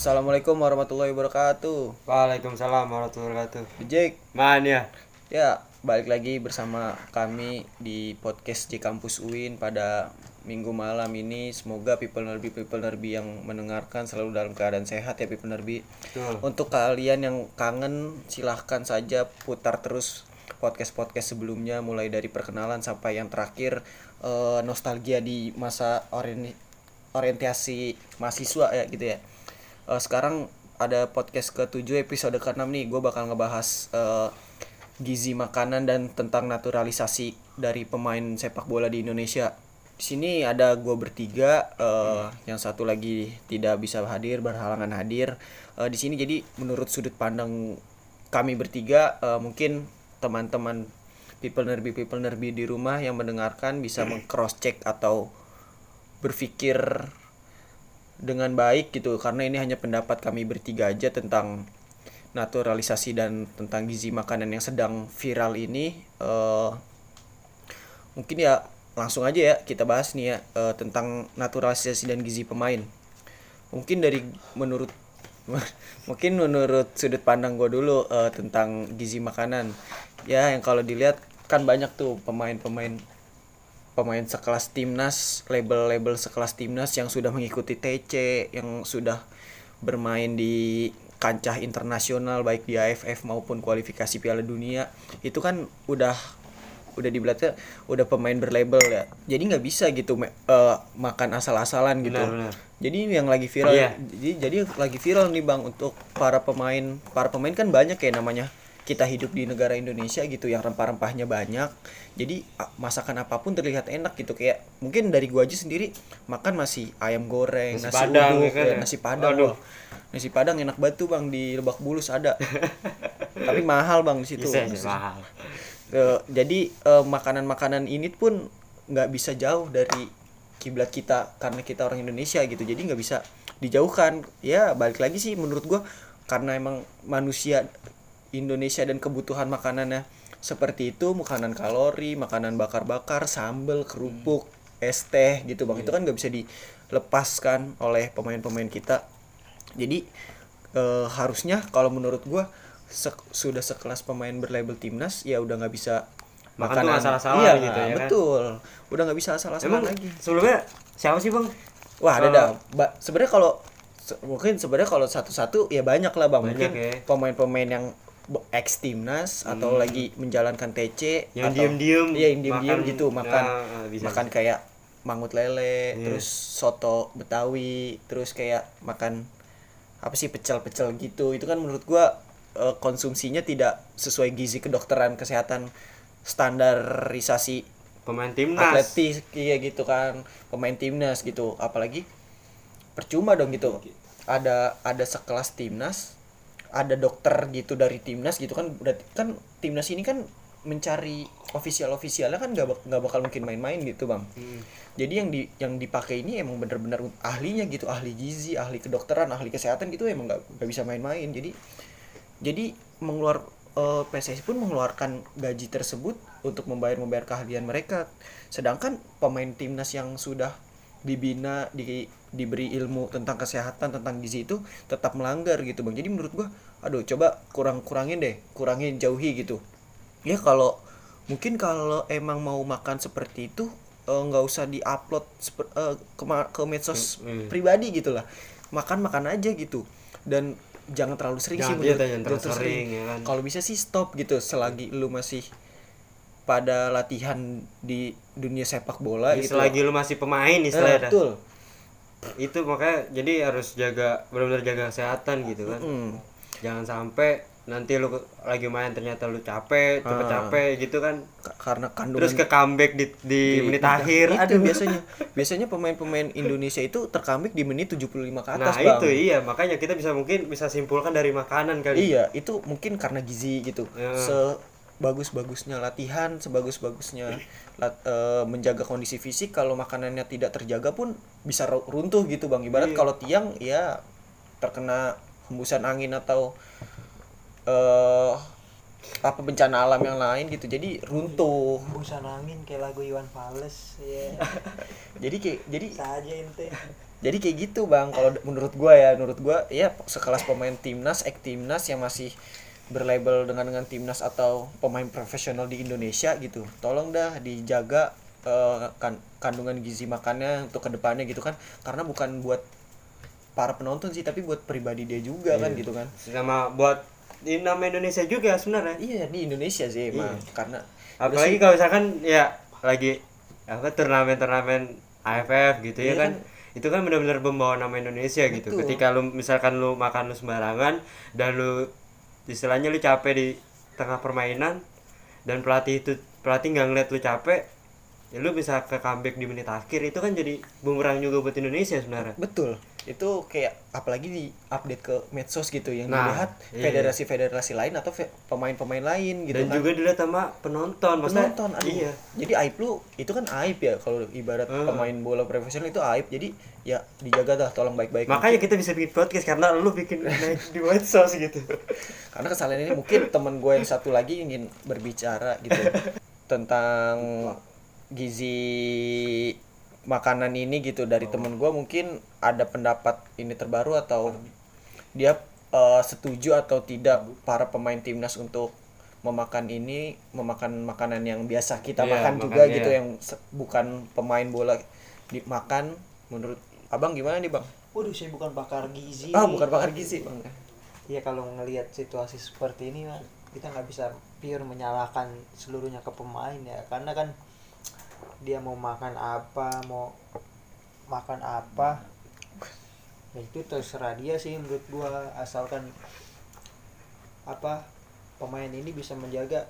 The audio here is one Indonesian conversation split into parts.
Assalamualaikum warahmatullahi wabarakatuh. Waalaikumsalam warahmatullahi wabarakatuh. Jake, Man ya. ya balik lagi bersama kami di podcast di kampus UIN pada minggu malam ini. Semoga people nerbi people nerbi yang mendengarkan selalu dalam keadaan sehat ya people nerbi. Betul. Untuk kalian yang kangen silahkan saja putar terus podcast podcast sebelumnya mulai dari perkenalan sampai yang terakhir eh, nostalgia di masa orien- orientasi mahasiswa ya gitu ya. Eh, sekarang ada podcast ke-7 episode ke-6 nih gue bakal ngebahas eh, gizi makanan dan tentang naturalisasi dari pemain sepak bola di Indonesia. Di sini ada gue bertiga, eh, yang satu lagi tidak bisa hadir, berhalangan hadir. Eh, di sini jadi menurut sudut pandang kami bertiga, eh, mungkin teman-teman people nerbi people nerbi di rumah yang mendengarkan bisa meng-cross check atau berpikir dengan baik gitu karena ini hanya pendapat kami bertiga aja tentang naturalisasi dan tentang gizi makanan yang sedang viral ini. Eh mungkin ya langsung aja ya kita bahas nih ya eh, tentang naturalisasi dan gizi pemain. Mungkin dari menurut mungkin menurut sudut pandang gue dulu eh, tentang gizi makanan. Ya yang kalau dilihat kan banyak tuh pemain-pemain pemain sekelas timnas label-label sekelas timnas yang sudah mengikuti TC yang sudah bermain di kancah internasional baik di AFF maupun kualifikasi Piala Dunia itu kan udah udah dibelatnya udah pemain berlabel ya jadi nggak bisa gitu me- eh, makan asal-asalan gitu Benar, benar. jadi yang lagi viral Iya. jadi jadi lagi viral nih bang untuk para pemain para pemain kan banyak ya namanya kita hidup di negara Indonesia gitu yang rempah-rempahnya banyak jadi masakan apa pun terlihat enak gitu. Kayak mungkin dari gua aja sendiri makan masih ayam goreng Nasi nasi, Padang, uduk ya kan ya, nasi padang Aduh. nasi padang enak banget tuh bang di Lebak Bulus ada. Tapi mahal bang di situ. Mahal. Jadi eh, makanan-makanan ini pun nggak bisa jauh dari kiblat kita karena kita orang Indonesia gitu. Jadi nggak bisa dijauhkan. Ya balik lagi sih menurut gua karena emang manusia Indonesia dan kebutuhan makanannya. Seperti itu makanan kalori makanan bakar-bakar sambel kerupuk es teh gitu bang. Itu kan nggak bisa dilepaskan oleh pemain-pemain kita. Jadi eh, harusnya kalau menurut gua sek- sudah sekelas pemain berlabel timnas ya udah nggak bisa Makan tuh asal-asalan iya, gitu ya kan? betul. Udah nggak bisa asal-asalan Emang lagi. sebelumnya siapa sih bang? wah ada dah. Ba- sebenarnya kalau se- mungkin sebenarnya kalau satu-satu ya banyak lah bang. Banyak mungkin ya. pemain-pemain yang ex timnas atau lagi menjalankan TC Hmm. Yang atau- diem-diem iya yang diem-diem gitu makan Ya, bisa. makan kayak mangut lele Iya. terus soto betawi terus kayak makan apa sih pecel-pecel gitu itu kan menurut gua eh, konsumsinya tidak sesuai gizi kedokteran kesehatan standarisasi Pemain timnas. atletis iya gitu kan pemain timnas gitu apalagi percuma dong gitu ada ada sekelas timnas ada dokter gitu dari timnas gitu kan berarti kan timnas ini kan mencari ofisial ofisialnya kan nggak bak- nggak bakal mungkin main-main gitu bang. Hmm. jadi yang di yang dipakai ini emang bener-bener ahlinya gitu ahli gizi ahli kedokteran ahli kesehatan gitu emang nggak nggak bisa main-main. Jadi jadi mengeluar eh, PSSI pun mengeluarkan gaji tersebut untuk membayar membayar keahlian mereka. Sedangkan pemain timnas yang sudah dibina di diberi ilmu tentang kesehatan tentang gizi itu tetap melanggar gitu bang jadi menurut gua aduh coba kurang kurangin deh kurangin jauhi gitu ya kalau mungkin kalau emang mau makan seperti itu eh, nggak usah diupload seper- eh, ke, ke medsos Hmm. pribadi gitu lah makan makan aja gitu dan jangan terlalu sering sih Jangan- iya, menurut- jangan terlalu sering, ya kan. kalau bisa sih stop gitu selagi lu masih pada latihan di dunia sepak bola Jadi gitu selagi lu masih pemain Eh, istilahnya. dah. betul Itu makanya jadi harus jaga benar-benar jaga kesehatan gitu kan. Mm. Jangan sampai nanti lu lagi main ternyata lu capek, cepet Ah. capek gitu kan. Ka- karena kandungan Terus ke comeback di, di, menit akhir. itu Aduh. biasanya biasanya pemain-pemain Indonesia itu terkambik di menit 75 ke atas Nah, bang itu iya, makanya kita bisa mungkin bisa simpulkan dari makanan kali. Iya, itu mungkin karena gizi gitu. Ya. Sebagus-bagusnya latihan, sebagus-bagusnya lat- eh, menjaga kondisi fisik, kalau makanannya tidak terjaga pun bisa ru- runtuh gitu, Bang. Ibarat Iya. kalau tiang ya terkena hembusan angin atau eh apa bencana alam yang lain gitu. Jadi runtuh. Hembusan angin kayak lagu Iwan Fals ya Jadi kayak jadi saja ente jadi kayak gitu bang kalau menurut gua ya menurut gua ya sekelas pemain timnas ek timnas yang masih berlabel dengan dengan timnas atau pemain profesional di Indonesia gitu. Tolong dah dijaga eh, kan- kandungan gizi makannya untuk ke depannya gitu kan. Karena bukan buat para penonton sih tapi buat pribadi dia juga kan gitu kan. Sama buat di nama Indonesia juga sebenarnya. Iya di Indonesia sih emang. Karena apalagi kalau misalkan ya lagi apa turnamen-turnamen AFF gitu ya Iya kan? Itu kan benar-benar membawa nama Indonesia gitu. Betul. ketika lu misalkan lu makan lu sembarangan dan lu istilahnya lu capek di tengah permainan dan pelatih itu pelatih nggak ngeliat lu capek ya lu bisa ke comeback di menit akhir. Itu kan jadi bumerang juga buat Indonesia sebenarnya. Betul itu kayak apalagi di update ke medsos gitu yang Nah, dilihat iya. federasi-federasi lain atau pemain-pemain lain gitu dan kan juga dilihat sama penonton maksudnya penonton aduh. iya jadi aib lu itu kan aib ya kalau ibarat Hmm. pemain bola profesional itu aib jadi ya dijaga dah tolong baik-baik makanya kita bisa bikin podcast karena lu bikin naik di medsos gitu karena kesalahan ini mungkin teman gue yang satu lagi ingin berbicara gitu tentang gizi makanan ini gitu dari temen gue mungkin ada pendapat ini terbaru atau dia eh, setuju atau tidak para pemain timnas untuk memakan ini memakan makanan yang biasa kita Iya, makan juga makannya. gitu yang bukan pemain bola dimakan menurut abang gimana nih bang? Waduh, saya bukan pakar gizi. Ah bukan bakar gizi bang. Iya kalau ngelihat situasi seperti ini kita nggak bisa pure menyalahkan seluruhnya ke pemain ya, karena kan dia mau makan apa, mau makan apa, ya itu terserah dia sih menurut gua asalkan apa pemain ini bisa menjaga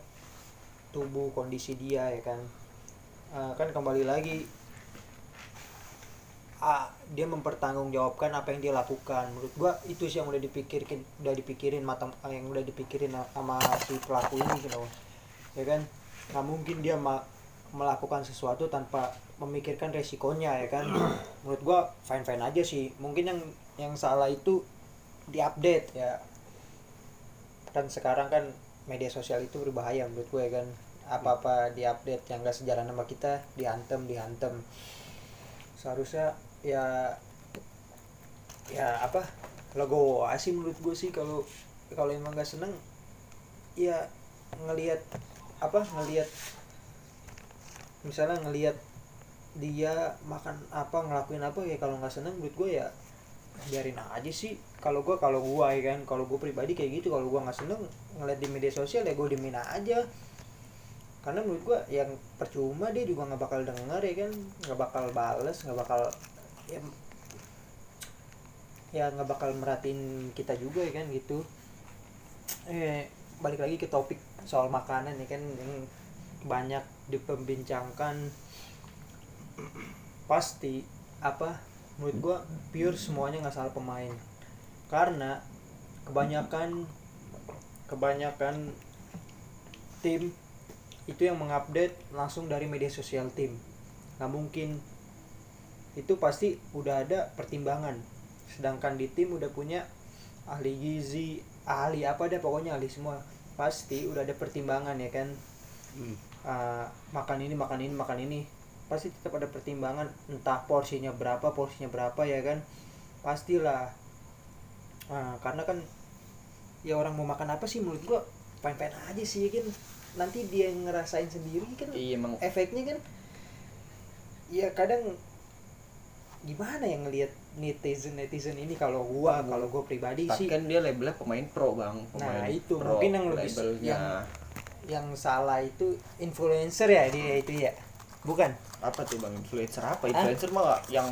tubuh kondisi dia ya kan. Eh, kan kembali lagi ah, dia mempertanggungjawabkan apa yang dia lakukan. Menurut gua itu sih yang udah dipikirin udah dipikirin mata yang udah dipikirin sama si pelaku ini gitu. Ya kan? Nggak mungkin dia melakukan sesuatu tanpa memikirkan resikonya ya kan? Menurut gua fine fine aja sih. Mungkin yang yang salah itu diupdate ya. Kan sekarang kan media sosial itu berbahaya menurut gue ya kan? Apa apa diupdate yang gak sejalan sama kita dihantem dihantem seharusnya ya ya apa? Logo sih menurut gue sih. Kalau kalau emang gak seneng ya ngelihat apa ngelihat misalnya ngelihat dia makan apa ngelakuin apa ya kalau nggak seneng menurut gue ya biarin aja sih. Kalau gue kalau gue ya kan. Kalau gue pribadi kayak gitu kalau gue nggak seneng ngeliat di media sosial ya gue diemin aja. Karena menurut gue yang percuma dia juga nggak bakal denger ya kan. Nggak bakal bales nggak bakal ya ya nggak bakal merhatiin kita juga ya kan gitu. Eh balik lagi ke topik soal makanan ya kan. Yang banyak diperbincangkan pasti apa menurut gua pure semuanya nggak salah pemain. Karena kebanyakan kebanyakan tim itu yang mengupdate langsung dari media sosial tim. Nggak mungkin. Itu pasti udah ada pertimbangan. Sedangkan di tim udah punya ahli gizi ahli apa deh pokoknya ahli semua. Pasti udah ada pertimbangan ya kan Ah, makan ini makan ini makan ini pasti tetap ada pertimbangan entah porsinya berapa porsinya berapa ya kan? Pastilah. Ah, karena kan ya orang mau makan apa sih menurut gua pengen-pengen aja sih kan? Nanti dia ngerasain sendiri kan? Iya emang. Efeknya kan ya kadang gimana yang ngelihat netizen netizen ini kalau gua kalau gua pribadi tapi sih? kan dia labelnya pemain pro bang. Pemain Nah, itu. pro, mungkin yang lebih- labelnya. yang- yang salah itu influencer ya dia itu ya? Bukan? Apa tuh bang? Influencer apa? Hah? influencer mah nggak yang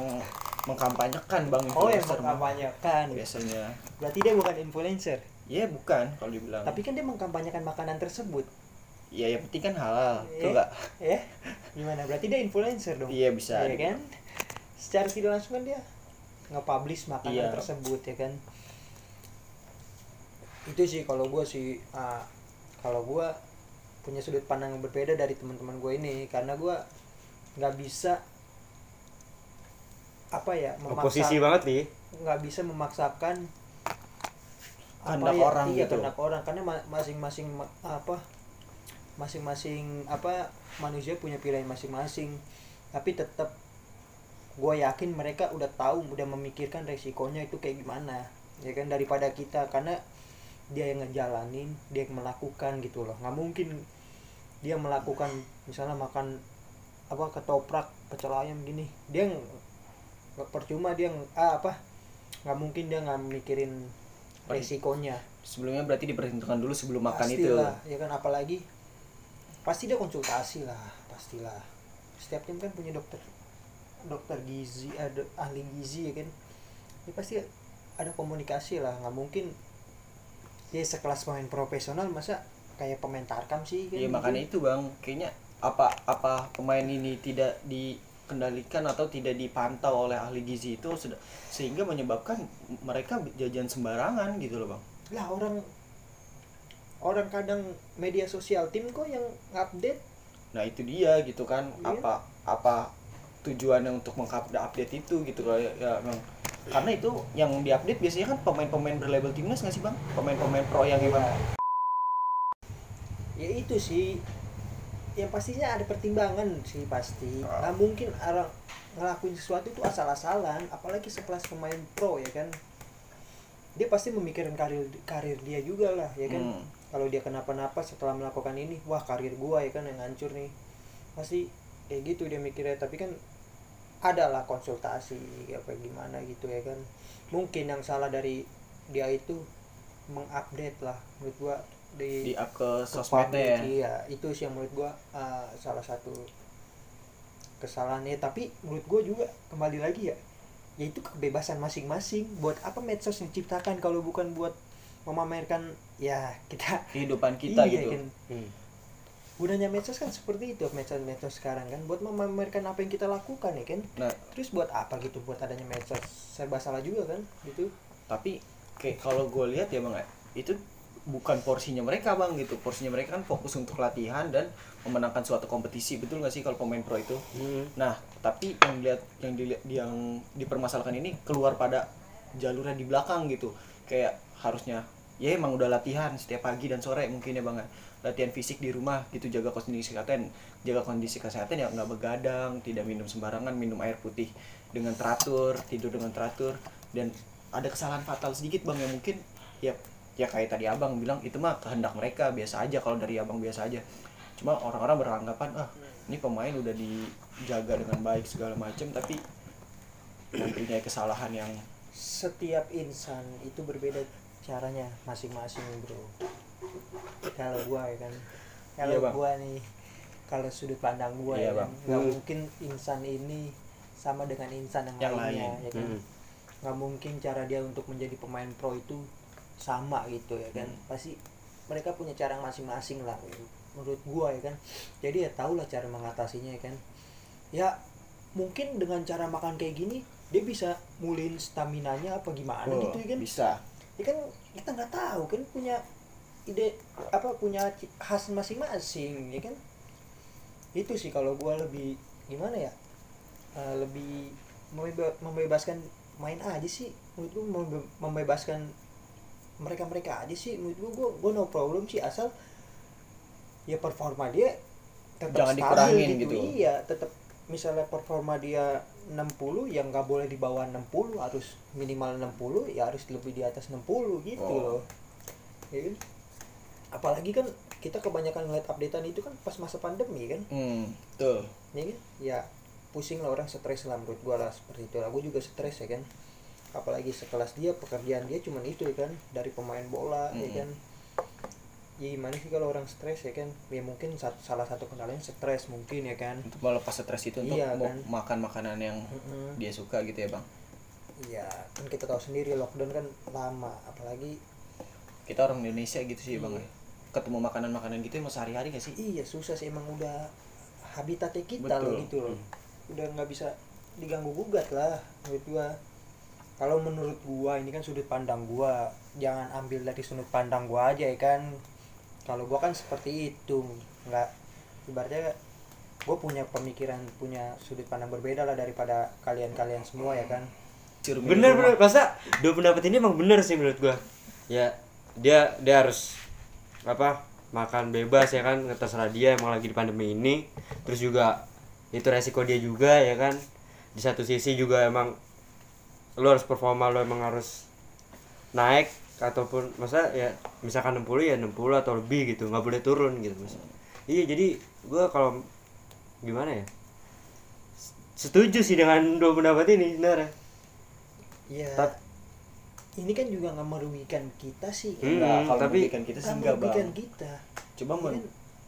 mengkampanyekan bang oh yang influencer mah. mengkampanyekan. Biasanya. Berarti dia bukan influencer? Ya bukan kalau dibilang. Tapi kan dia mengkampanyekan makanan tersebut. Ya yang penting kan halal Eh, tuh enggak ya gimana? Berarti dia influencer dong? Iya bisa. Iya kan? Secara tidak langsung kan dia nge-publish makanan Iya. tersebut ya kan? Itu sih kalau gue sih ah, kalau gue punya sudut pandang yang berbeda dari teman-teman gue ini. Karena gue nggak bisa apa ya oposisi banget nih nggak bisa memaksakan Kehendak orang iya, gitu. kehendak orang. Karena ma- masing-masing ma- apa masing-masing apa manusia punya pilihan masing-masing. Tapi tetap gue yakin mereka udah tahu udah memikirkan resikonya itu kayak gimana ya kan daripada kita. Karena dia yang ngejalanin dia yang melakukan gitu loh. Nggak mungkin dia melakukan misalnya makan apa ketoprak pecel ayam gini dia ng- nggak percuma dia ah, apa nggak mungkin dia nggak mikirin resikonya. Sebelumnya berarti diperhitungkan dulu sebelum makan itu. pastilah ya kan apalagi pasti dia konsultasi lah pastilah. Setiap tim kan punya dokter dokter gizi ada ahli gizi ya kan. Ya pasti ada komunikasi lah nggak mungkin dia sekelas pemain profesional masa kayak pemain tarkam sih kan Iya makanya itu bang, kayaknya apa apa pemain ini tidak dikendalikan atau tidak dipantau oleh ahli gizi itu sehingga menyebabkan mereka jajan sembarangan gitu loh bang. lah orang orang kadang media sosial tim kok yang update Nah itu dia gitu kan Iya. apa apa tujuannya untuk mengupdate itu gitu loh ya, ya bang. Karena itu yang diupdate biasanya kan pemain-pemain berlabel timnas nggak sih bang? Pemain-pemain pro yang emang ya itu sih. Yang pastinya ada pertimbangan sih pasti. Nggak mungkin orang ngelakuin sesuatu itu asal-asalan apalagi sekelas pemain pro ya kan? Dia pasti memikirkan karir karir dia juga lah ya kan? Hmm. kalau dia kenapa-napa setelah melakukan ini wah karir gua ya kan yang hancur nih. Pasti kayak gitu dia mikirnya tapi kan adalah konsultasi apa gimana gitu ya kan? Mungkin yang salah dari dia itu mengupdate lah menurut gua di di up ke ke sosmednya ya. iya itu sih yang menurut gua uh, salah satu kesalahannya tapi menurut gua juga kembali lagi ya yaitu kebebasan masing-masing. Buat apa medsos diciptakan kalau bukan buat memamerkan ya kita kehidupan kita Iya, gitu. kan. gunanya medsos kan seperti itu medsos-medsos sekarang kan. Buat memamerkan apa yang kita lakukan ya kan? Nah. Terus buat apa gitu buat adanya medsos? Serba salah juga kan gitu. Tapi kayak kalau gue lihat ya bang ya, itu bukan porsinya mereka bang gitu. Porsinya mereka kan fokus untuk latihan dan memenangkan suatu kompetisi betul nggak sih kalau pemain pro itu? Hmm. nah tapi yang dilihat yang dilihat yang dipermasalahkan ini keluar pada jalurnya di belakang gitu. Kayak harusnya ya emang udah latihan setiap pagi dan sore mungkin ya bang ya. latihan fisik di rumah gitu. Jaga kondisi kesehatan. Jaga kondisi kesehatan ya nggak begadang tidak minum sembarangan minum air putih dengan teratur tidur dengan teratur. Dan ada kesalahan fatal sedikit bang yang mungkin ya ya kayak tadi abang bilang itu mah kehendak mereka biasa aja kalau dari abang biasa aja cuma orang-orang beranggapan ah ini pemain udah dijaga dengan baik segala macam tapi mempunyai kesalahan yang setiap insan itu berbeda caranya masing-masing bro kalau gua ya kan kalau Iya, Bang. gua nih kalau sudut pandang gua Iya, ya kan Bang. nggak Hmm. mungkin insan ini sama dengan insan yang, Yang lainnya lain. ya kan Hmm. nggak mungkin cara dia untuk menjadi pemain pro itu sama gitu ya kan Hmm. pasti mereka punya cara masing-masing lah menurut gua ya kan. Jadi ya tau lah cara mengatasinya ya kan. Ya mungkin dengan cara makan kayak gini dia bisa mulin stamina nya apa gimana oh, gitu ya kan. bisa. Ya kan kita nggak tahu kan punya ide apa punya khas masing-masing ya kan. Itu sih kalau gua lebih gimana ya Eh, lebih membeba- membebaskan main aja sih. Menurut gua membe- membebaskan mereka mereka aja sih menurut gua gua, gua no problem sih asal ya performa dia tetap Jangan stabil dikurangin gitu. gitu. iya tetap misalnya performa dia 60 yang nggak boleh di bawah 60 harus minimal 60 ya harus lebih di atas 60 gitu Oh. loh ya kan? apalagi kan kita kebanyakan ngeliat updatean itu kan pas masa pandemi kan hmm tuh ya kan ya pusing lah orang stres lah menurut gua lah seperti itu lah gua juga stres ya kan apalagi sekelas dia pekerjaan dia cuman itu ya kan dari pemain bola ya Mm-mm. kan ya gimana sih kalau orang stres ya kan ya mungkin sat- salah satu kendalanya stres mungkin ya kan untuk melepas stres itu untuk Iya, kan. makan makanan yang Mm-mm. dia suka gitu ya bang iya kan kita tahu sendiri lockdown kan lama apalagi kita orang Indonesia gitu sih bang Iya. ya. ketemu makanan-makanan gitu emang sehari-hari gak sih iya susah sih emang udah habitatnya kita Betul. loh gitu loh udah nggak bisa diganggu gugat lah menurut gua kalau menurut gua ini kan sudut pandang gua. Jangan ambil dari sudut pandang gua aja ya kan? Kalau gua kan seperti itu. Nggak ibaratnya gua punya pemikiran punya sudut pandang berbeda lah daripada kalian-kalian semua ya kan? Bener bener. Masa dua pendapat ini emang bener sih menurut gua? Ya dia dia harus apa makan bebas ya kan? Terserah dia emang lagi di pandemi ini. Terus juga itu resiko dia juga ya kan? Di satu sisi juga emang lu harus performa lu emang harus naik ataupun masa ya misalkan 60 ya 60 atau lebih gitu nggak boleh turun gitu mas iya jadi gua kalau gimana ya setuju sih dengan dua pendapat ini sebenarnya Iya. Tap- Ini kan juga nggak merugikan kita sih. Hmm, Kan? Enggak, kalau tapi- merugikan kita sih Nggak enggak bang merugikan kita. coba men- kan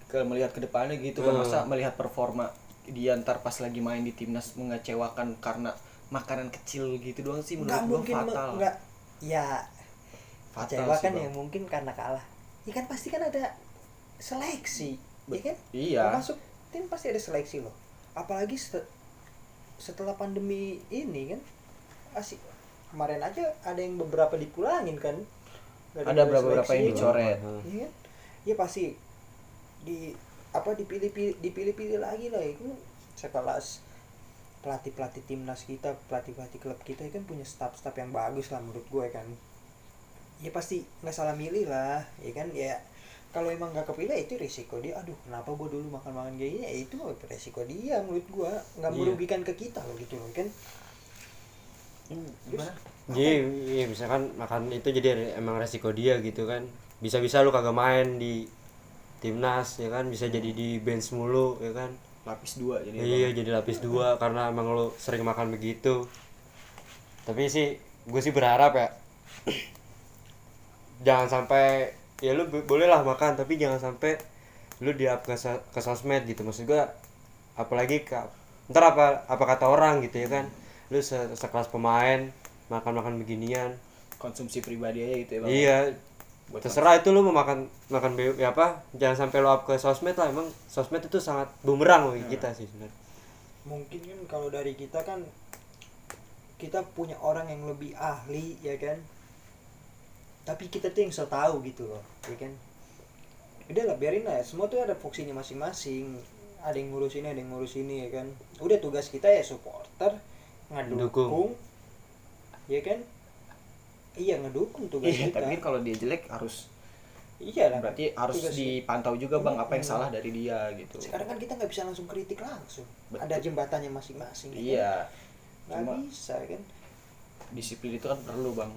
ke melihat ke depannya gitu kan Hmm. masa melihat performa dia ntar pas lagi main di timnas mengecewakan karena makanan kecil gitu doang sih menurut me- fatal. Nggak. Ya fatal kecewa sih, kan Bang. ya mungkin karena kalah. Ya kan pasti kan ada seleksi ya kan? iya. Mau masuk tim pasti ada seleksi loh. Apalagi se- setelah pandemi ini kan pasti kemarin aja ada yang beberapa dipulangin kan? Dari ada beberapa seleksi, yang dicoret. Iya. Kan? Ya pasti di apa dipilih pilih dipilih pilih lagi lah. Itu sekelas pelatih pelatih timnas kita pelatih pelatih klub kita kan punya staff staff yang bagus lah menurut gue kan. Ya pasti nggak salah milih lah ya kan. Ya kalau emang nggak kepilih itu risiko dia. Aduh kenapa gue dulu makan makan kayak gini? Ya itu resiko dia menurut gue nggak Iya. merugikan ke kita loh gitu loh kan. Gimana? Jadi iya, misalkan makan itu jadi emang resiko dia gitu kan. Bisa-bisa lu kagak main di timnas ya kan, bisa jadi di bench mulu ya kan. Lapis dua jadi Iya, jadi lapis dua karena emang lu sering makan begitu. Tapi sih gue sih berharap ya. Jangan sampai ya lu bo- boleh lah makan tapi jangan sampai lu di up ke, ke sosmed gitu. Maksud gua apalagi ke ntar apa apa kata orang gitu ya kan. Lu se sekelas pemain makan makan beginian. Konsumsi pribadi aja gitu ya bang. Iya Buat terserah itu lu mau makan makan be- ya apa jangan sampai lu up ke sosmed lah emang sosmed itu sangat bumerang bagi kita sih sebenarnya. Mungkin kan kalau dari kita kan kita punya orang yang lebih ahli ya kan? Tapi kita tuh yang so tahu gitu loh ya kan? Udah lah biarin lah semua tuh ada fungsinya masing-masing. Ada yang ngurus ini ada yang ngurus ini ya kan? Udah tugas kita ya supporter ngedukung. ya kan iya ngedukung tugas iya kita tapi kan kalau dia jelek harus iya lah. berarti harus Tugas- dipantau juga bang apa yang Hmm. salah dari dia gitu. Sekarang kan kita nggak bisa langsung kritik langsung. Betul. ada jembatannya masing-masing ya kan? iya nggak Cuma- bisa kan? disiplin itu kan perlu bang.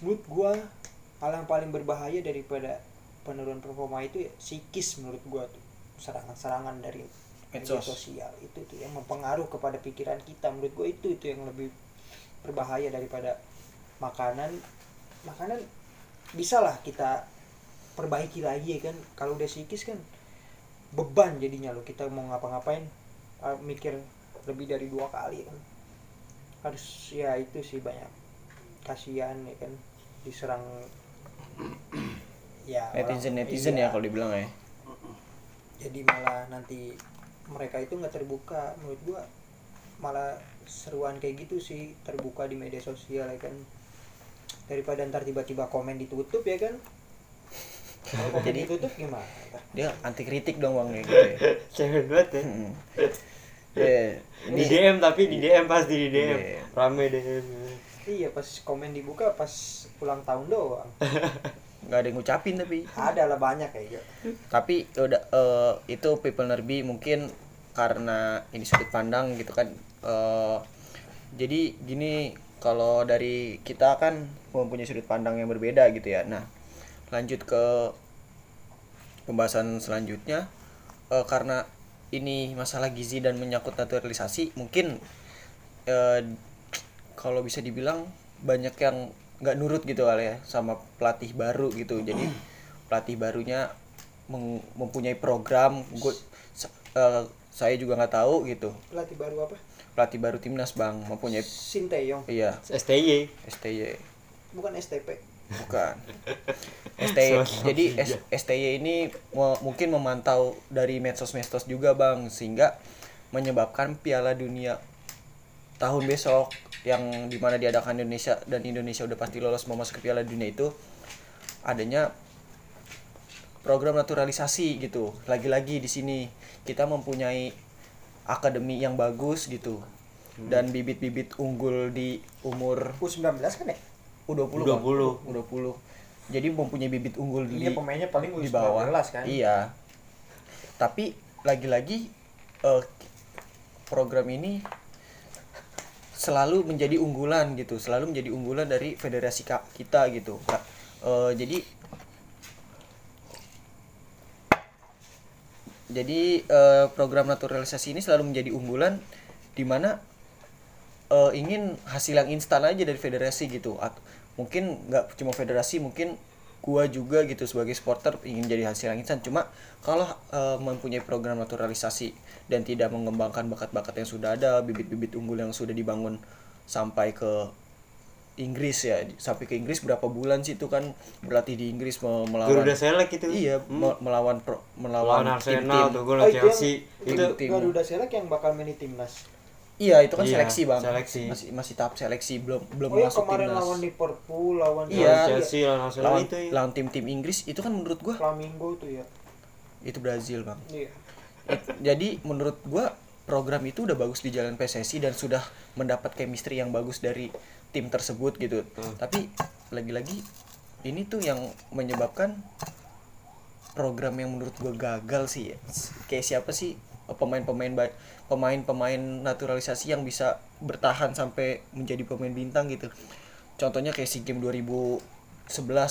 Menurut gua hal yang paling berbahaya daripada penurunan performa itu ya psikis menurut gua tuh. Serangan-serangan dari media sosial itu tuh yang mempengaruh kepada pikiran kita. Menurut gua itu itu yang lebih berbahaya daripada makanan makanan bisa lah kita perbaiki lagi ya kan? Kalau udah psikis kan beban jadinya lo kita mau ngapa-ngapain ah, mikir lebih dari dua kali kan? Harus ya itu sih banyak kasihan ya kan? Diserang ya netizen orang- netizen iya. ya kalau dibilang ya. Jadi malah nanti mereka itu nggak terbuka. Menurut gua malah seruan kayak gitu sih terbuka di media sosial ya kan daripada ntar tiba-tiba komen ditutup ya kan? Kalau komen Jadi- ditutup gimana? dia anti kritik dong bang kayak gitu ya. Cewek banget ya. Hmm. Ya, di ini DM tapi di DM pasti di DM DM. rame DM iya pas komen dibuka pas ulang tahun doang. Nggak ada yang ngucapin tapi. Ada lah banyak kayak gitu. Tapi udah eh, itu people nerbi mungkin karena ini sudut pandang gitu kan. Eh, jadi gini kalau dari kita kan mempunyai sudut pandang yang berbeda gitu ya. Nah lanjut ke pembahasan selanjutnya. Eh, karena ini masalah gizi dan menyangkut naturalisasi mungkin eh, kalau bisa dibilang banyak yang nggak nurut gitu kali ya sama pelatih baru gitu. Jadi pelatih barunya mempunyai program. Gue saya juga nggak tahu gitu. Pelatih baru apa pelatih baru timnas bang mempunyai Sinteyong iya. STY STY bukan STP bukan. STY jadi. S- STY ini mungkin memantau dari medsos-medsos juga bang sehingga menyebabkan Piala Dunia tahun besok yang di mana diadakan Indonesia dan Indonesia udah pasti lolos mau masuk ke Piala Dunia itu adanya program naturalisasi gitu. Lagi-lagi di sini kita mempunyai akademi yang bagus gitu. Dan bibit-bibit unggul di umur U19 kan ya? U20 U20. Bang. U20 jadi mempunyai bibit unggul di Iya pemainnya paling di U19 bawah. kan. Iya. Tapi lagi-lagi eh, program ini selalu menjadi unggulan gitu. Selalu menjadi unggulan dari federasi kita gitu. Eh, jadi jadi eh, program naturalisasi ini selalu menjadi unggulan di mana eh, ingin hasil yang instan aja dari federasi gitu. At- mungkin nggak cuma federasi mungkin gua juga gitu sebagai supporter ingin jadi hasil yang instan. Cuma kalau eh, mempunyai program naturalisasi dan tidak mengembangkan bakat-bakat yang sudah ada bibit-bibit unggul yang sudah dibangun sampai ke Inggris ya sampai ke Inggris berapa bulan sih itu kan berlatih di Inggris me- melawan Garuda Select itu iya me- melawan pro- lawan melawan Arsenal tim-tim tuh gue Oh, itu yang- Chelsea itu Tim- tim. Garuda Select yang bakal main di timnas. Iya itu kan Iya, seleksi bang. seleksi. Masih masih tahap seleksi belum belum Oh yang masuk kemarin timnas. lawan Liverpool, lawan Iya. lawan Chelsea lawan Arsenal lawan, itu ya. lawan tim-tim Inggris itu kan menurut gua Flamingo tuh ya. itu Brazil bang. Iya. It- jadi menurut gua program itu udah bagus di jalan PSSI dan sudah mendapat chemistry yang bagus dari tim tersebut gitu. Hmm. Tapi lagi-lagi ini tuh yang menyebabkan program yang menurut gua gagal sih. ya. Kayak siapa sih pemain-pemain ba- pemain-pemain naturalisasi yang bisa bertahan sampai menjadi pemain bintang gitu. Contohnya kayak SEA Games 2011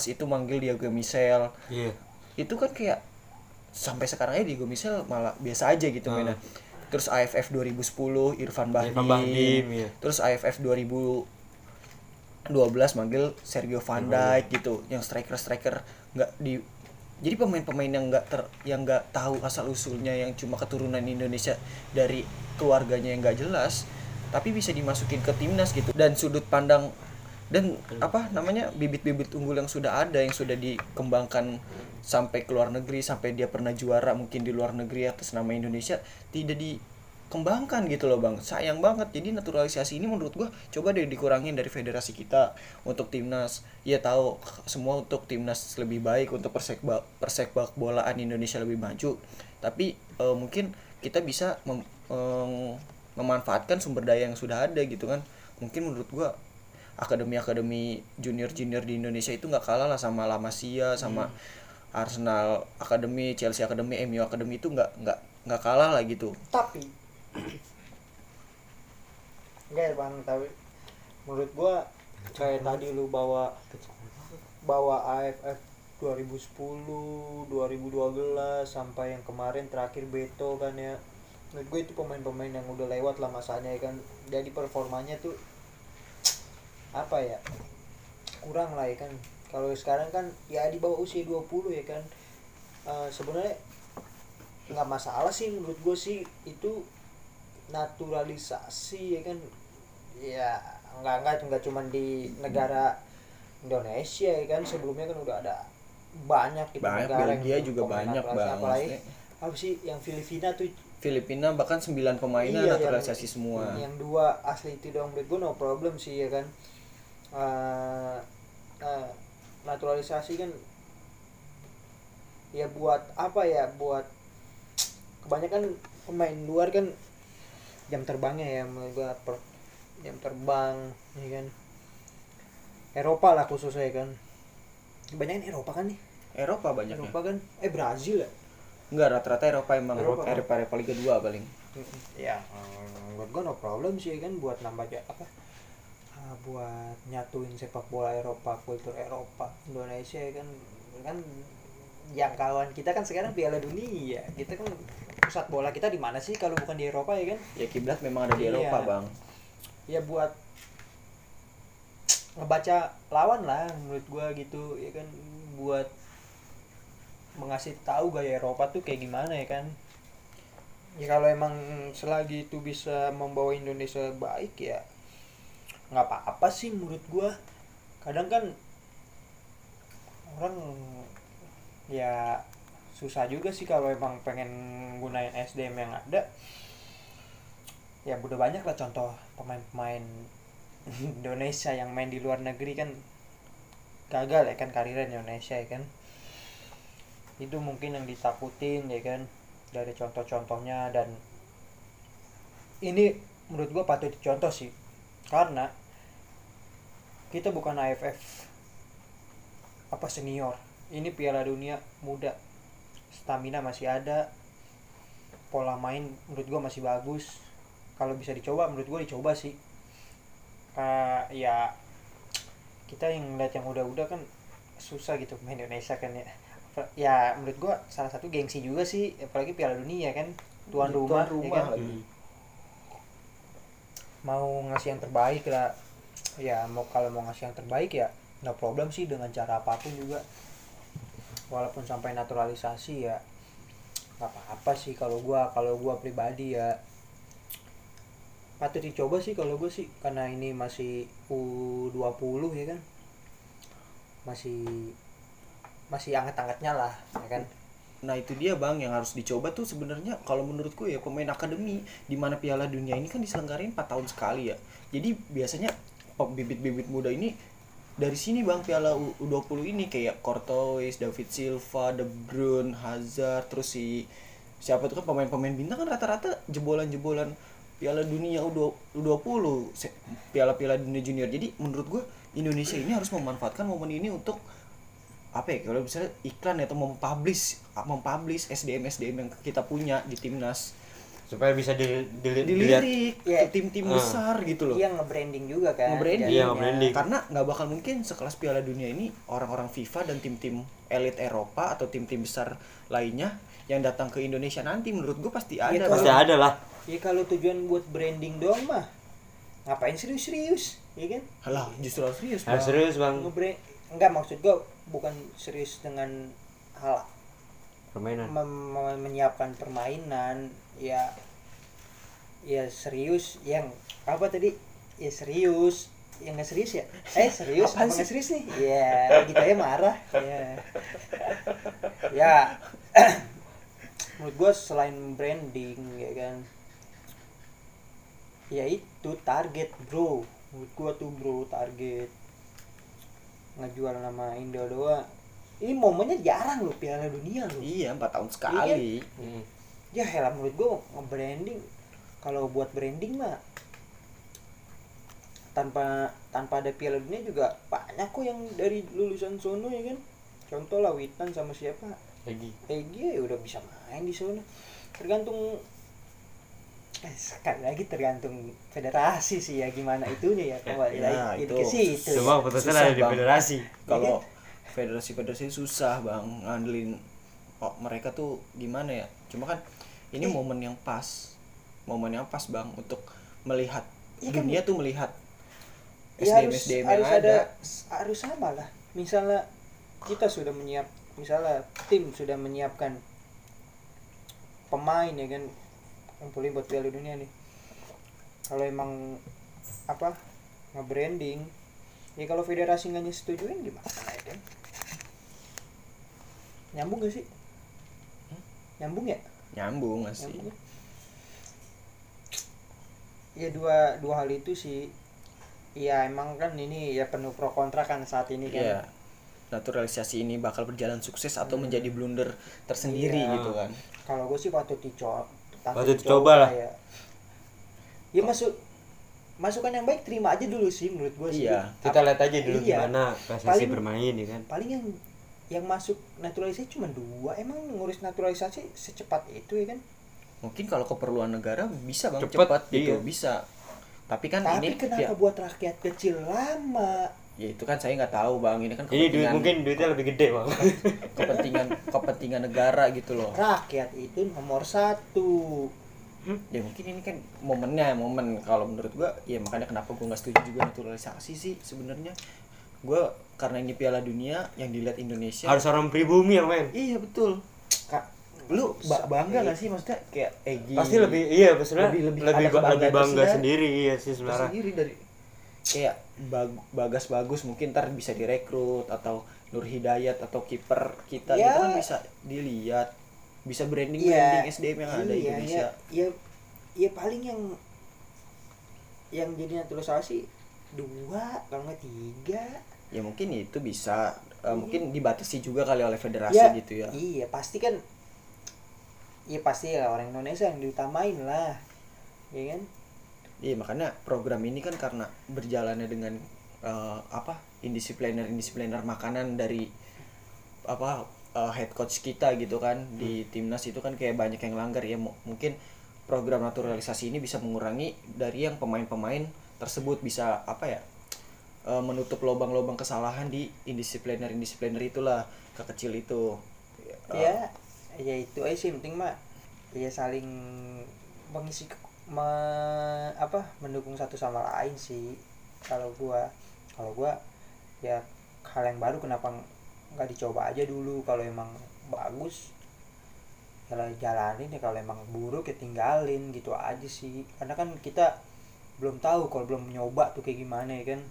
itu manggil Diego Michel, Iya. itu kan kayak sampai sekarang aja Diego Michel malah biasa aja gitu Hmm. mainnya. Terus AFF 2010 Irfan Bahdim. Irfan Bahdim, iya. Terus AFF 2012 manggil Sergio Van Dijk. Gitu, yang striker-striker nggak di jadi pemain-pemain yang nggak ter yang nggak tahu asal usulnya yang cuma keturunan Indonesia dari keluarganya yang nggak jelas tapi bisa dimasukin ke timnas gitu. Dan sudut pandang dan apa namanya bibit-bibit unggul yang sudah ada yang sudah dikembangkan sampai ke luar negeri sampai dia pernah juara mungkin di luar negeri atas nama Indonesia tidak dikembangkan gitu loh bang. Sayang banget. Jadi naturalisasi ini menurut gua coba deh dikurangin dari federasi kita untuk timnas. Ya tahu semua untuk timnas lebih baik untuk persekba persepak bolaan Indonesia lebih maju. Tapi eh, mungkin kita bisa mem- em, memanfaatkan sumber daya yang sudah ada gitu kan. Mungkin menurut gua akademi-akademi junior-junior di Indonesia itu nggak kalah lah sama La Masia sama Arsenal Academy, Chelsea Academy, MU Academy itu nggak nggak nggak kalah lah gitu. Tapi enggak ya bang, tapi menurut gua kayak tadi lu bawa bawa AFF 2010, 2012 sampai yang kemarin terakhir Beto kan ya. Menurut gue itu pemain-pemain yang udah lewat lah masanya ya kan. Jadi performanya tuh apa ya? Kurang lah ya kan. Kalau sekarang kan ya di bawah usia 20 ya kan. Eh, sebenarnya nggak masalah sih menurut gue sih itu naturalisasi ya kan ya nggak nggak nggak cuman di negara Indonesia ya kan sebelumnya kan udah ada banyak gitu Banyak, negara Belgia yang juga banyak, naturalisasi. Bang. apalagi Maksudnya- apa sih yang Filipina tuh Filipina bahkan 9 pemainnya Iya, naturalisasi yang- semua. yang dua asli itu dong menurut gue no problem sih ya kan Eh, eh, naturalisasi kan ya buat apa ya buat kebanyakan pemain luar kan jam terbangnya ya menurut gua per, jam terbang ya kan. Eropa lah khususnya ya kan. Kebanyakan Eropa kan nih? Eropa banyaknya. Eropa kan? Eh Brazil ya? Enggak rata-rata Eropa emang Eropa. Eropa, Eropa, Liga 2 paling. ya mm, menurut gua no problem sih kan buat nambah apa ah, buat nyatuin sepak bola Eropa kultur Eropa Indonesia ya kan. Kan jangkauan kita kan sekarang Piala Dunia kita kan pusat bola kita di mana sih kalau bukan di Eropa ya kan Ya kiblat memang ada di Iya. Eropa, Bang. ya buat ngebaca lawan lah menurut gua gitu ya kan buat mengasih tahu gaya Eropa tuh kayak gimana ya kan ya kalau emang selagi itu bisa membawa Indonesia baik ya nggak apa-apa sih menurut gua kadang kan orang ya susah juga sih kalau emang pengen gunain SDM yang ada. Ya udah banyak lah contoh pemain-pemain Indonesia yang main di luar negeri kan gagal ya kan karirnya Indonesia ya kan. Itu mungkin yang ditakutin ya kan dari contoh-contohnya dan ini menurut gua patut dicontoh sih karena kita bukan AFF apa senior. Ini Piala Dunia muda stamina masih ada. Pola main menurut gua masih bagus. Kalau bisa dicoba menurut gua dicoba sih. Ka- ya kita yang ngeliat yang udah-udah kan susah gitu main Indonesia kan ya. Ya menurut gua salah satu gengsi juga sih apalagi Piala Dunia kan tuan rumah, Tuan ya rumah kan? lagi. Mau ngasih yang terbaik lah. Ya mau kalau mau ngasih yang terbaik ya nggak problem sih dengan cara apa pun juga walaupun sampai naturalisasi ya nggak apa-apa sih kalau gua kalau gua pribadi ya. Patut dicoba sih kalau gue sih karena ini masih U20 ya kan. Masih masih anget-angetnya lah ya kan. Nah itu dia bang yang harus dicoba tuh sebenarnya kalau menurutku ya pemain akademi di mana Piala Dunia ini kan diselenggarain 4 tahun sekali ya. Jadi biasanya bibit-bibit muda ini dari sini bang Piala U- U20 ini kayak Courtois, David Silva, De Bruyne, Hazard, terus si siapa tuh kan pemain-pemain bintang kan rata-rata jebolan-jebolan Piala Dunia U20, U20 se- Piala-Piala Dunia Junior. Jadi menurut gua Indonesia ini harus memanfaatkan momen ini untuk apa ya kalau misalnya iklan atau mempublish mempublish SDM SDM yang kita punya di timnas supaya bisa di, dili- dilihat dilirik Iya. ke tim-tim Ah. besar gitu loh iya nge-branding juga kan Nge-branding. Iya, nge-branding. karena nggak bakal mungkin sekelas Piala Dunia ini orang-orang FIFA dan tim-tim elit Eropa atau tim-tim besar lainnya yang datang ke Indonesia nanti menurut gue pasti ada Iya, Bang. pasti ada lah ya kalau tujuan buat branding doang mah ngapain serius-serius ya kan Halah, justru harus serius harus Bang. serius bang enggak maksud gua bukan serius dengan hal permainan. Mem- mem- menyiapkan permainan ya ya serius yang apa tadi? Ya serius yang nggak serius ya? Eh serius apa sih? nggak serius nih? Ya kita ya marah ya. Ya menurut gua selain branding ya kan ya itu target bro. Menurut gua tuh bro target. Ngejual nama Indo doang ini momennya jarang loh Piala Dunia loh. Iya empat tahun sekali. Hmm. ya helah menurut gue nge-branding. Kalau buat branding mah tanpa tanpa ada piala dunia juga banyak kok yang dari lulusan sono ya kan? Contoh lah Witan sama siapa? Lagi Egi ya udah bisa main di sono. Tergantung eh, sekali lagi tergantung federasi sih ya gimana itunya ya. Kembali Ya, lagi itu ke situ semua keputusan Susah, ada di federasi. kalau federasi-federasi susah bang ngandelin oh, mereka tuh gimana ya? Cuma kan ini Eh. momen yang pas momen yang pas bang untuk melihat kan? dunia tuh melihat ya SDM harus SDM harus yang ada ada, harus sama lah. Misalnya kita sudah menyiap misalnya tim sudah menyiapkan pemain ya kan ngumpulin buat Piala Dunia nih. Kalau emang apa nge-branding ya kalau federasi nggak nyetujuin gimana ya kan nyambung gak sih nyambung ya nyambung masih nyambung ya? ya dua dua hal itu sih ya emang kan ini ya penuh pro kontra kan saat ini kan Iya. naturalisasi ini bakal berjalan sukses atau Hmm. menjadi blunder tersendiri Iya. gitu kan kalau gue sih patut dicoba Patut dicoba lah. ya ya masuk masukan yang baik terima aja dulu sih menurut gue sih Iya. kita lihat aja dulu Iya. gimana PSSI Paling- bermain ya kan paling yang yang masuk naturalisasi cuma dua. Emang ngurus naturalisasi secepat itu ya kan? Mungkin kalau keperluan negara bisa bang. Cepet, cepat gitu iya. bisa. Tapi kan tapi ini kenapa ya, buat rakyat kecil lama? Ya itu kan saya nggak tahu bang. Ini kan ini duit kepentingan mungkin duitnya lebih gede bang. Kepentingan kepentingan negara gitu loh. Rakyat itu nomor satu. Ya mungkin ini kan momennya momen. Kalau menurut gua ya makanya kenapa gua nggak setuju juga naturalisasi sih sebenarnya gua karena ini Piala Dunia yang dilihat Indonesia harus orang pribumi yang main. Iya betul. Kak lu ba- bangga gak sih? Maksudnya kayak Egi pasti lebih iya maksudnya Lebih- lebih lebih ba- lebih bangga sendiri iya sih sebenarnya. tersendiri dari kayak bag- bagas bagus mungkin ntar bisa direkrut atau Nur Hidayat atau kiper kita Ya. gitu kan bisa dilihat. Bisa branding Iya. branding SDM yang ada di iya, Indonesia. ya, ya ya paling yang yang jadi naturalisasi dua kalau nggak tiga ya mungkin itu bisa eh, mungkin dibatasi juga kali oleh federasi ya gitu ya. iya pasti kan iya pasti lah orang Indonesia yang diutamain lah ya kan? Iya makanya program ini kan karena berjalannya dengan eh, apa indisipliner indisipliner makanan dari apa eh, head coach kita gitu kan di timnas itu kan kayak banyak yang langgar ya. Mu- mungkin program naturalisasi ini bisa mengurangi dari yang pemain-pemain tersebut bisa apa ya eh, menutup lubang-lubang kesalahan di indisipliner indisipliner itulah kekecil itu. Eh, ya ya itu aja sih penting mah ya saling mengisi me- apa mendukung satu sama lain sih. Kalau gua kalau gua ya hal yang baru kenapa nggak dicoba aja dulu. Kalau emang bagus ya lah jalanin ya. Kalau emang buruk ya tinggalin gitu aja sih. Karena kan kita belum tahu kalau belum nyoba tuh kayak gimana ya kan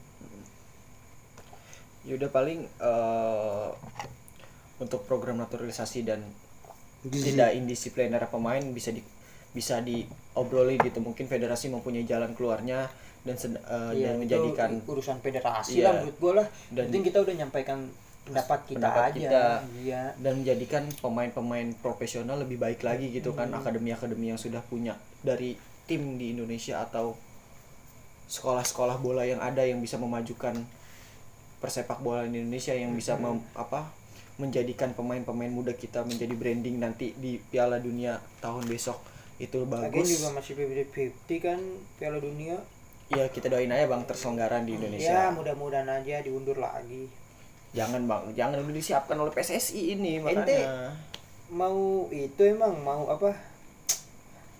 yaudah paling eh, untuk program naturalisasi dan tidak indisipliner pemain bisa di bisa diobrolin gitu mungkin federasi mempunyai jalan keluarnya dan eh, Iya, dan menjadikan urusan federasi Iya. lah menurut gua lah Dan- penting kita udah nyampaikan pendapat kita pendapat aja kita. iya dan menjadikan pemain-pemain profesional lebih baik lagi gitu kan Hmm. akademi-akademi yang sudah punya dari tim di Indonesia atau sekolah-sekolah bola yang ada yang bisa memajukan persepak bola di Indonesia yang bisa Hmm. mem- apa menjadikan pemain-pemain muda kita menjadi branding nanti di Piala Dunia tahun besok. Itu Lagian bagus juga masih 50-50 kan Piala Dunia? Ya kita doain aja bang terselenggaran di ya Indonesia mudah-mudahan aja diundur lagi. Jangan bang. Jangan udah disiapkan oleh PSSI ini makanya. mau itu emang mau apa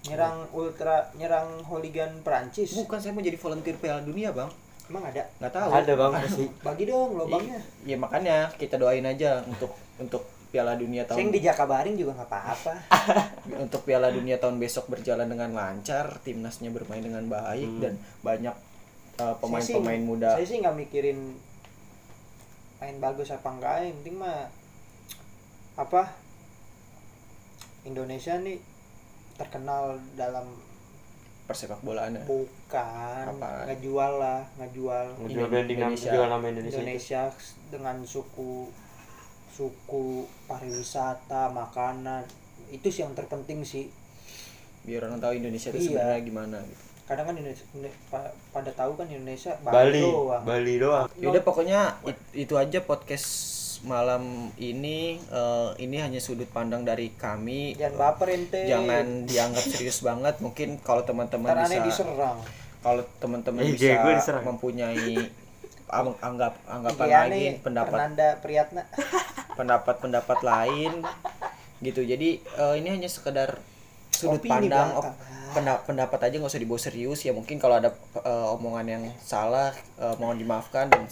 nyerang ultra nyerang hooligan Perancis. Bukan saya mau jadi volunteer Piala Dunia bang. Emang ada? Nggak tahu. Ada bang pasti. Bagi dong lobangnya. Iya makanya kita doain aja untuk untuk Piala Dunia saya tahun yang dijakabarin juga nggak apa-apa. Untuk Piala Dunia tahun besok berjalan dengan lancar, timnasnya bermain dengan baik Hmm. dan banyak uh, Saya pemain-pemain sih- muda. saya sih nggak mikirin main bagus apa enggak yang penting mah apa Indonesia nih terkenal dalam persepak bolaan ya. bukan Apa? ngejual lah ngejual Ngejual branding nama Indonesia. jual nama Indonesia, Indonesia dengan suku suku pariwisata makanan itu sih yang terpenting sih Biar orang tahu Indonesia itu Iya. sebenarnya gimana gitu. kadang kan Indonesia, pada tahu kan Indonesia Bali doang. Bali doang Yaudah pokoknya it- itu aja podcast malam ini Eh, ini hanya sudut pandang dari kami. jangan baper ente Jangan dianggap serius banget. Mungkin kalau teman-teman bisa diserang kalau teman-teman Eh, bisa gue diserang. mempunyai ang- anggap anggapan Iya lain nih pendapat Fernanda Priyatna pendapat-pendapat lain gitu jadi eh, ini hanya sekedar sudut Opini pandang belakang. op- penda- pendapat aja nggak usah dibawa serius ya mungkin kalau ada eh, omongan yang salah eh, mohon dimaafkan dan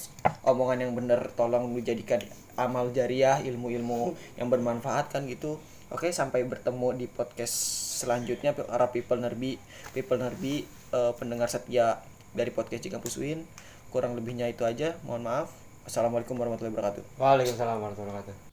omongan yang benar tolong dijadikan amal jariah ilmu-ilmu yang bermanfaat kan gitu. Oke sampai bertemu di podcast selanjutnya para people nerbi people nerbi eh, pendengar setia dari podcast Cikampus Win kurang lebihnya itu aja mohon maaf. Assalamualaikum warahmatullahi wabarakatuh. Waalaikumsalam warahmatullahi wabarakatuh